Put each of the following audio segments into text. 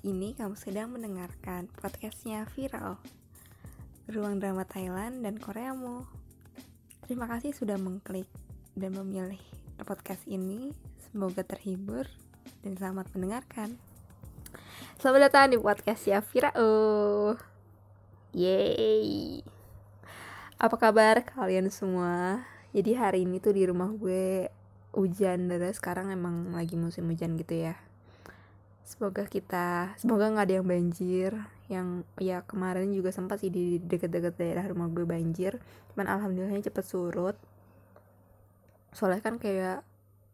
Ini kamu sedang mendengarkan podcastnya Viral Ruang Drama Thailand dan Koreamu. Terima kasih sudah mengklik dan memilih podcast ini. Semoga terhibur dan selamat mendengarkan. Selamat datang di podcastnya Viral. Yeay. Apa kabar kalian semua? Jadi hari ini tuh di rumah gue hujan dan sekarang emang lagi musim hujan gitu ya semoga kita semoga nggak ada yang banjir. Yang ya kemarin juga sempat sih di deket-deket daerah rumah gue banjir. Cuman alhamdulillahnya cepet surut. Soalnya kan kayak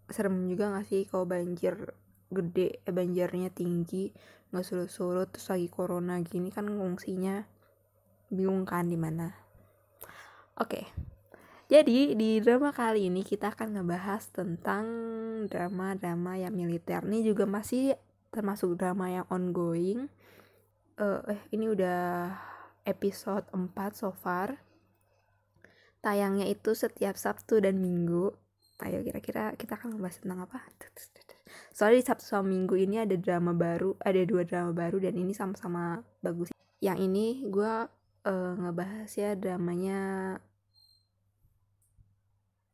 serem juga gak sih kalau banjir gede eh, banjirnya tinggi nggak surut-surut terus lagi corona gini kan ngungsinya bingung kan di mana. Oke. Jadi di drama kali ini kita akan ngebahas tentang drama-drama yang militer. Ini juga masih termasuk drama yang ongoing uh, eh ini udah episode 4 so far. Tayangnya itu setiap Sabtu dan Minggu. Ayo kira-kira kita akan membahas tentang apa? Soalnya di Sabtu sama Minggu ini ada drama baru ada dua drama baru dan ini sama-sama bagus. Yang ini gue uh, ngebahas ya dramanya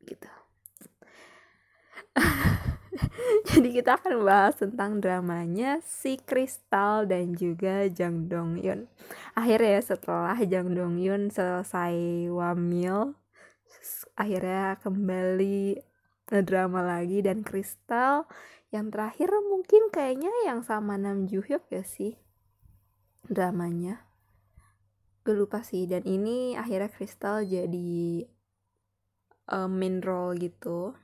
gitu Jadi kita akan membahas tentang dramanya si Kristal dan juga Jang Dong Yun. Akhirnya setelah Jang Dong Yun selesai wamil, akhirnya kembali drama lagi dan Kristal yang terakhir mungkin kayaknya yang sama Nam Joo Hyuk ya sih dramanya. Gue lupa sih dan ini akhirnya Kristal jadi uh, main role gitu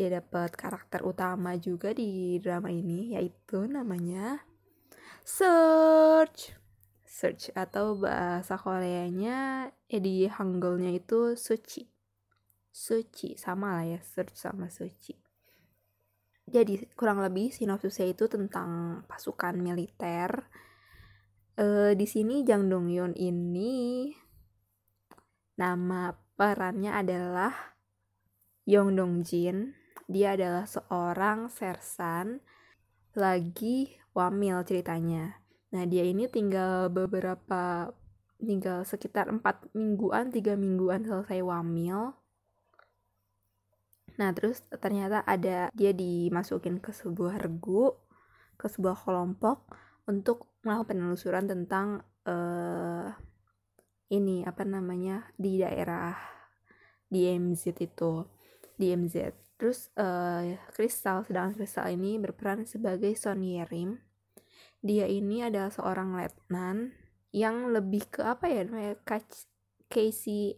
dia dapat karakter utama juga di drama ini yaitu namanya Search. Search atau bahasa Koreanya eh, di Hangulnya itu Suci Suci sama lah ya Search sama Suci jadi kurang lebih sinopsisnya itu tentang pasukan militer. E, di sini Jang Dong Yun ini nama perannya adalah Yong Dong Jin dia adalah seorang sersan lagi wamil ceritanya. Nah dia ini tinggal beberapa tinggal sekitar empat mingguan tiga mingguan selesai wamil. Nah terus ternyata ada dia dimasukin ke sebuah regu ke sebuah kelompok untuk melakukan penelusuran tentang uh, ini apa namanya di daerah di MZ itu di MZ Terus uh, Kristal, sedangkan Kristal ini berperan sebagai Son Yerim. Dia ini adalah seorang letnan yang lebih ke apa ya namanya Casey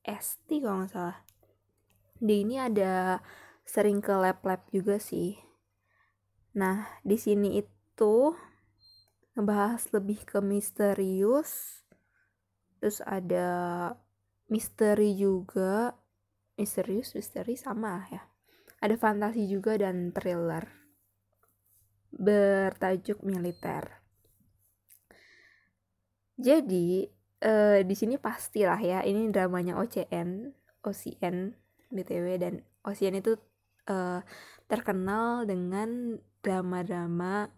ST kalau nggak salah. Dia ini ada sering ke lab-lab juga sih. Nah, di sini itu ngebahas lebih ke misterius. Terus ada misteri juga. Misterius, misteri sama ya ada fantasi juga dan thriller bertajuk militer. Jadi uh, di sini pastilah ya ini dramanya OCN, OCN BTW dan OCN itu uh, terkenal dengan drama-drama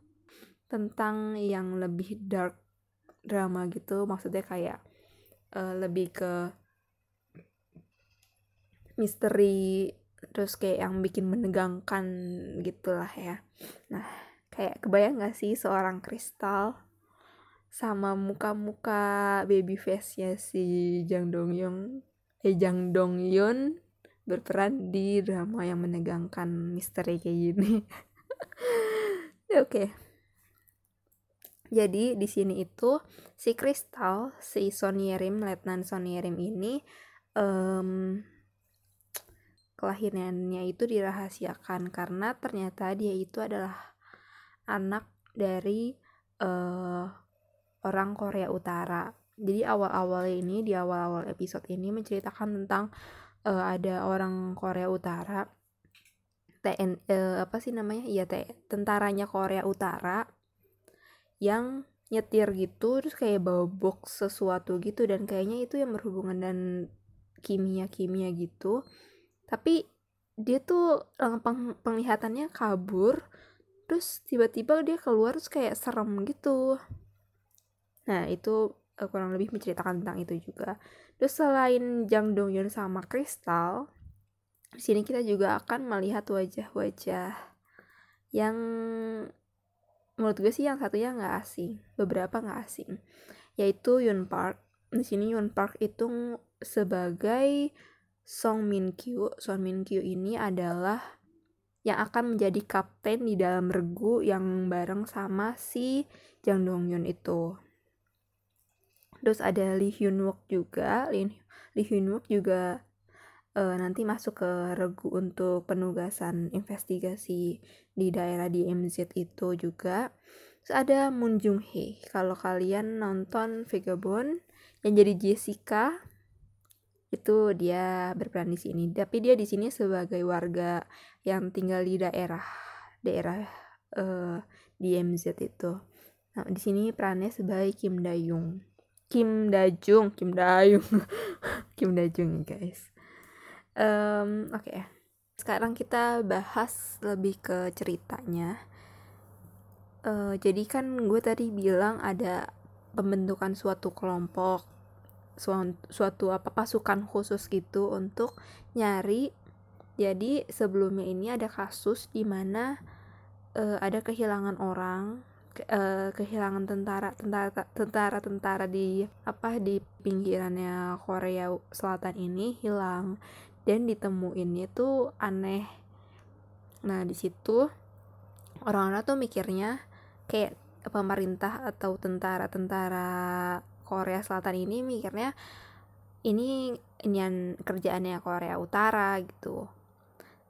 tentang yang lebih dark drama gitu maksudnya kayak uh, lebih ke misteri terus kayak yang bikin menegangkan gitulah ya nah kayak kebayang gak sih seorang kristal sama muka-muka baby face-nya si Jang Dong Yun eh Jang Dong Yun berperan di drama yang menegangkan misteri kayak gini oke okay. jadi di sini itu si Kristal si Sonierim Letnan Sonierim ini um, kelahirannya itu dirahasiakan karena ternyata dia itu adalah anak dari uh, orang Korea Utara. Jadi awal-awal ini di awal-awal episode ini menceritakan tentang uh, ada orang Korea Utara TN uh, eh, apa sih namanya? Iya, tentaranya Korea Utara yang nyetir gitu terus kayak bawa box sesuatu gitu dan kayaknya itu yang berhubungan dan kimia-kimia gitu tapi dia tuh peng penglihatannya kabur terus tiba-tiba dia keluar terus kayak serem gitu. Nah itu uh, kurang lebih menceritakan tentang itu juga. Terus selain Jang Dong Yun sama Crystal di sini kita juga akan melihat wajah-wajah yang menurut gue sih yang satunya nggak asing beberapa nggak asing yaitu Yun Park. Di sini Yun Park itu sebagai Song Min Kyu Song Min Kyu ini adalah yang akan menjadi kapten di dalam regu yang bareng sama si Jang Dong Yun itu. Terus ada Lee Hyun Wook juga, Lee, Hyun Wook juga uh, nanti masuk ke regu untuk penugasan investigasi di daerah di MZ itu juga. Terus ada Moon Jung Hee. Kalau kalian nonton Vagabond yang jadi Jessica itu dia berperan di sini. Tapi dia di sini sebagai warga yang tinggal di daerah daerah uh, di MZ itu. Nah di sini perannya sebagai Kim Dayung. Kim Dajung Kim Dayung. Kim Dajung guys. Um, oke. Okay. sekarang kita bahas lebih ke ceritanya. Uh, jadi kan gue tadi bilang ada pembentukan suatu kelompok suatu, apa pasukan khusus gitu untuk nyari. Jadi sebelumnya ini ada kasus di mana uh, ada kehilangan orang uh, kehilangan tentara tentara tentara tentara di apa di pinggirannya Korea Selatan ini hilang. Dan ditemuinnya tuh aneh. Nah di situ orang-orang tuh mikirnya kayak pemerintah atau tentara-tentara Korea Selatan ini mikirnya ini inian kerjaannya Korea Utara gitu.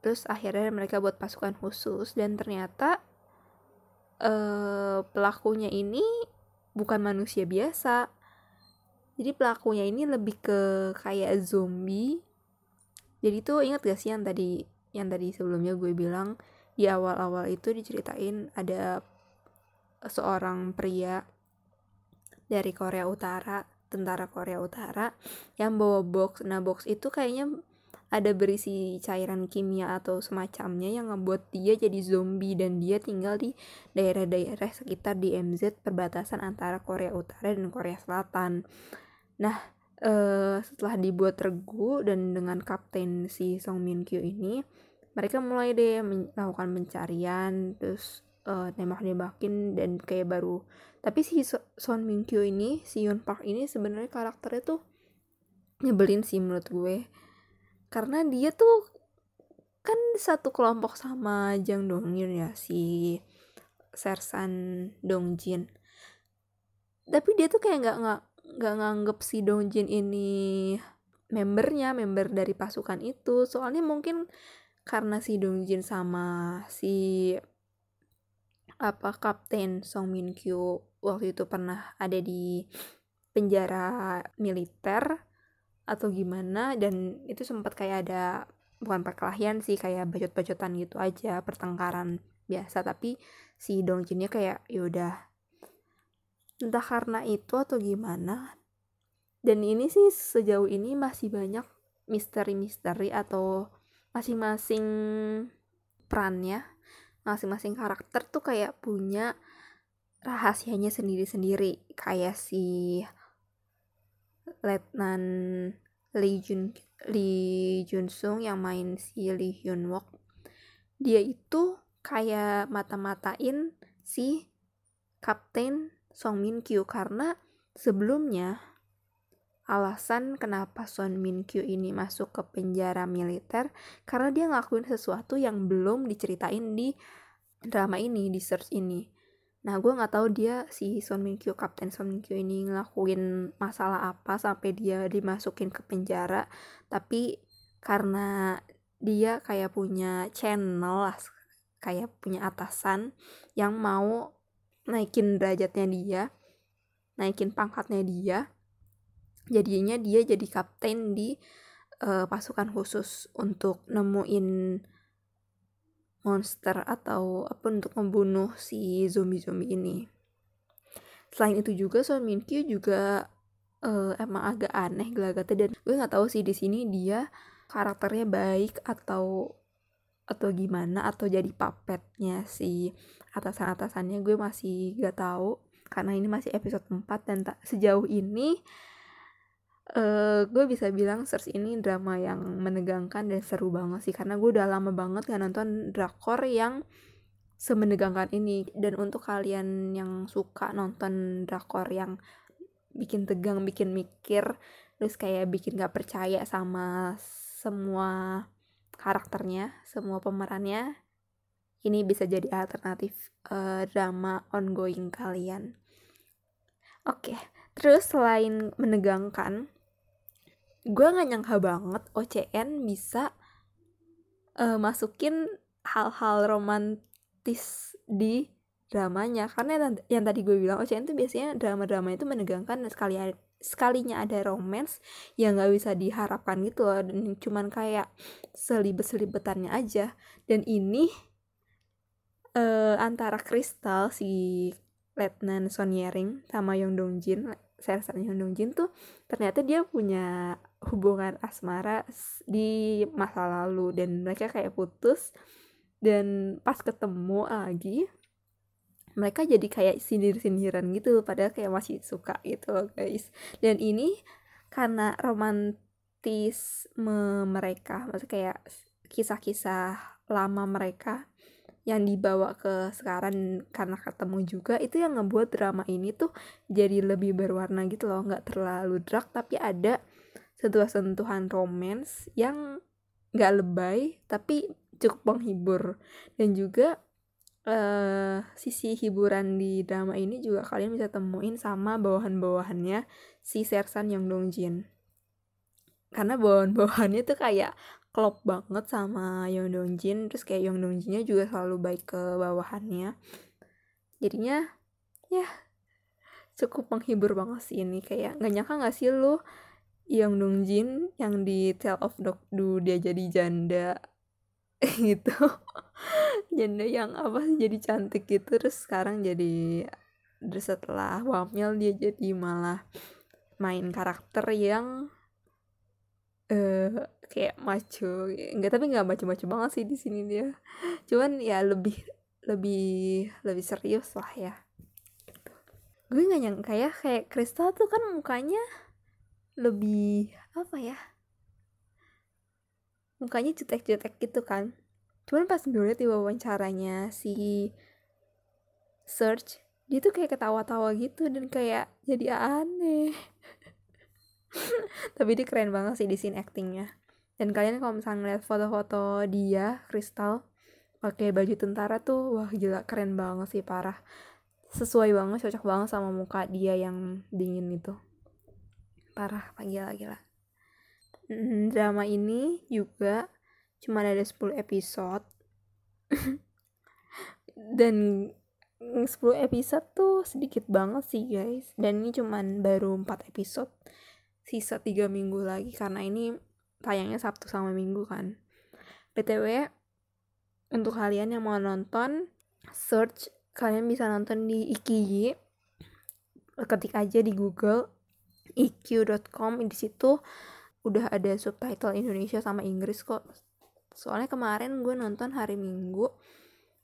Terus akhirnya mereka buat pasukan khusus dan ternyata eh, pelakunya ini bukan manusia biasa. Jadi pelakunya ini lebih ke kayak zombie. Jadi tuh ingat gak sih yang tadi yang tadi sebelumnya gue bilang di awal-awal itu diceritain ada seorang pria dari Korea Utara tentara Korea Utara yang bawa box nah box itu kayaknya ada berisi cairan kimia atau semacamnya yang ngebuat dia jadi zombie dan dia tinggal di daerah-daerah sekitar di MZ perbatasan antara Korea Utara dan Korea Selatan. Nah, eh, setelah dibuat regu dan dengan kapten si Song Min Kyu ini, mereka mulai deh melakukan pencarian, terus uh, nembak-nembakin dan kayak baru. Tapi si Son Min Kyo ini si Yoon Park ini sebenarnya karakternya tuh nyebelin sih menurut gue. Karena dia tuh kan satu kelompok sama Jang Dong Yun ya si Sersan Dong Jin tapi dia tuh kayak nggak nggak nggak nganggep si Dong Jin ini membernya member dari pasukan itu. Soalnya mungkin karena si Dong Jin sama si apa Kapten Song Min Kyu waktu itu pernah ada di penjara militer atau gimana? Dan itu sempat kayak ada bukan perkelahian sih kayak bacot-bacotan gitu aja pertengkaran biasa. Tapi si Dong Jinnya kayak yaudah entah karena itu atau gimana. Dan ini sih sejauh ini masih banyak misteri-misteri atau masing-masing perannya masing-masing karakter tuh kayak punya rahasianya sendiri-sendiri. Kayak si Letnan Lee Jun Lee Jun Sung yang main si Lee Hyun Wook dia itu kayak mata-matain si Kapten Song Min Kyu. Karena sebelumnya alasan kenapa Son Min Kyu ini masuk ke penjara militer karena dia ngelakuin sesuatu yang belum diceritain di drama ini di search ini. Nah gue nggak tahu dia si Son Min Kyu Kapten Son Min Kyu ini ngelakuin masalah apa sampai dia dimasukin ke penjara. Tapi karena dia kayak punya channel lah kayak punya atasan yang mau naikin derajatnya dia naikin pangkatnya dia jadinya dia jadi kapten di uh, pasukan khusus untuk nemuin monster atau apa untuk membunuh si zombie-zombie ini. Selain itu juga Son Min Kyu juga uh, emang agak aneh gelagatnya dan gue nggak tahu sih di sini dia karakternya baik atau atau gimana atau jadi puppetnya si atasan-atasannya gue masih gak tahu karena ini masih episode 4 dan tak sejauh ini uh, gue bisa bilang Search ini drama yang menegangkan dan seru banget sih karena gue udah lama banget gak nonton drakor yang semenegangkan ini dan untuk kalian yang suka nonton drakor yang bikin tegang bikin mikir terus kayak bikin gak percaya sama semua karakternya semua pemerannya ini bisa jadi alternatif uh, drama ongoing kalian oke okay. terus selain menegangkan gue nggak nyangka banget OCN bisa uh, masukin hal-hal romantis di dramanya. Karena yang, tadi gue bilang OCN tuh biasanya drama-drama itu menegangkan sekali sekalinya ada romance yang nggak bisa diharapkan gitu loh. Dan cuman kayak selibet-selibetannya aja. Dan ini uh, antara Crystal si Letnan Sonyering sama Yong Dong Jin sersan Yong Dong Jin tuh ternyata dia punya hubungan asmara di masa lalu. Dan mereka kayak putus. Dan pas ketemu lagi mereka jadi kayak sindir-sindiran gitu. Padahal kayak masih suka gitu loh guys. Dan ini karena romantisme mereka. Maksudnya kayak kisah-kisah lama mereka yang dibawa ke sekarang karena ketemu juga itu yang ngebuat drama ini tuh jadi lebih berwarna gitu loh. Nggak terlalu dark tapi ada sebuah sentuhan romance yang nggak lebay tapi cukup menghibur. Dan juga uh, sisi hiburan di drama ini juga kalian bisa temuin sama bawahan-bawahannya si Sersan Yang Dongjin karena bawahan-bawahannya tuh kayak klop banget sama Yong Dongjin terus kayak Yong Dongjinnya juga selalu baik ke bawahannya. Jadinya ya cukup menghibur banget sih ini. Kayak nggak nyangka nggak sih lu Yong Dongjin yang di Tale of Do dia jadi janda. Gitu. Janda yang apa sih jadi cantik gitu terus sekarang jadi terus setelah wamil dia jadi malah main karakter yang uh, kayak maco enggak tapi nggak maco-maco banget sih di sini dia. Cuman ya lebih lebih lebih serius lah ya. Gitu. gue nggak nyangka ya kayak Kristal tuh kan mukanya lebih apa ya mukanya jutek-jutek gitu kan. Cuman pas gue liat di wawancaranya si search dia tuh kayak ketawa-tawa gitu dan kayak jadi aneh. Tapi dia keren banget sih di scene actingnya. Dan kalian kalau misalnya ngeliat foto-foto dia Crystal pakai baju tentara tuh wah gila keren banget sih parah. Sesuai banget cocok banget sama muka dia yang dingin itu parah gila gila drama ini juga cuma ada 10 episode. Dan 10 episode tuh sedikit banget sih guys. Dan ini cuman baru 4 episode. Sisa 3 minggu lagi karena ini tayangnya Sabtu sama Minggu kan. BTW untuk kalian yang mau nonton search kalian bisa nonton di Ikiji. Ketik aja di Google iq.com di situ udah ada subtitle Indonesia sama Inggris kok. Soalnya kemarin gue nonton hari minggu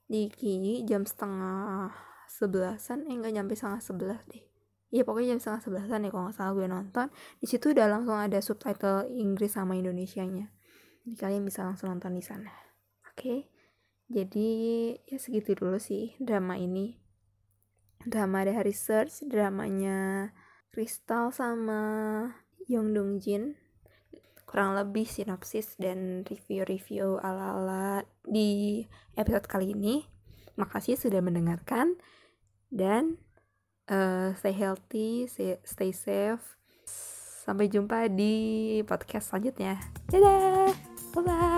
di Ki jam setengah sebelasan eh nggak nyampe setengah sebelas deh. Iya pokoknya jam setengah sebelasan ya kalau nggak salah gue nonton. Di situ udah langsung ada subtitle Inggris sama Indonesia nya jadi kalian bisa langsung nonton di sana. Oke? Okay? jadi ya segitu dulu sih drama ini. Drama dari research dramanya Crystal sama Yong Dong Jin kurang lebih sinopsis dan review-review ala-ala di episode kali ini. Makasih sudah mendengarkan dan uh, stay healthy, stay safe. Sampai jumpa di podcast selanjutnya. Dadah, bye bye.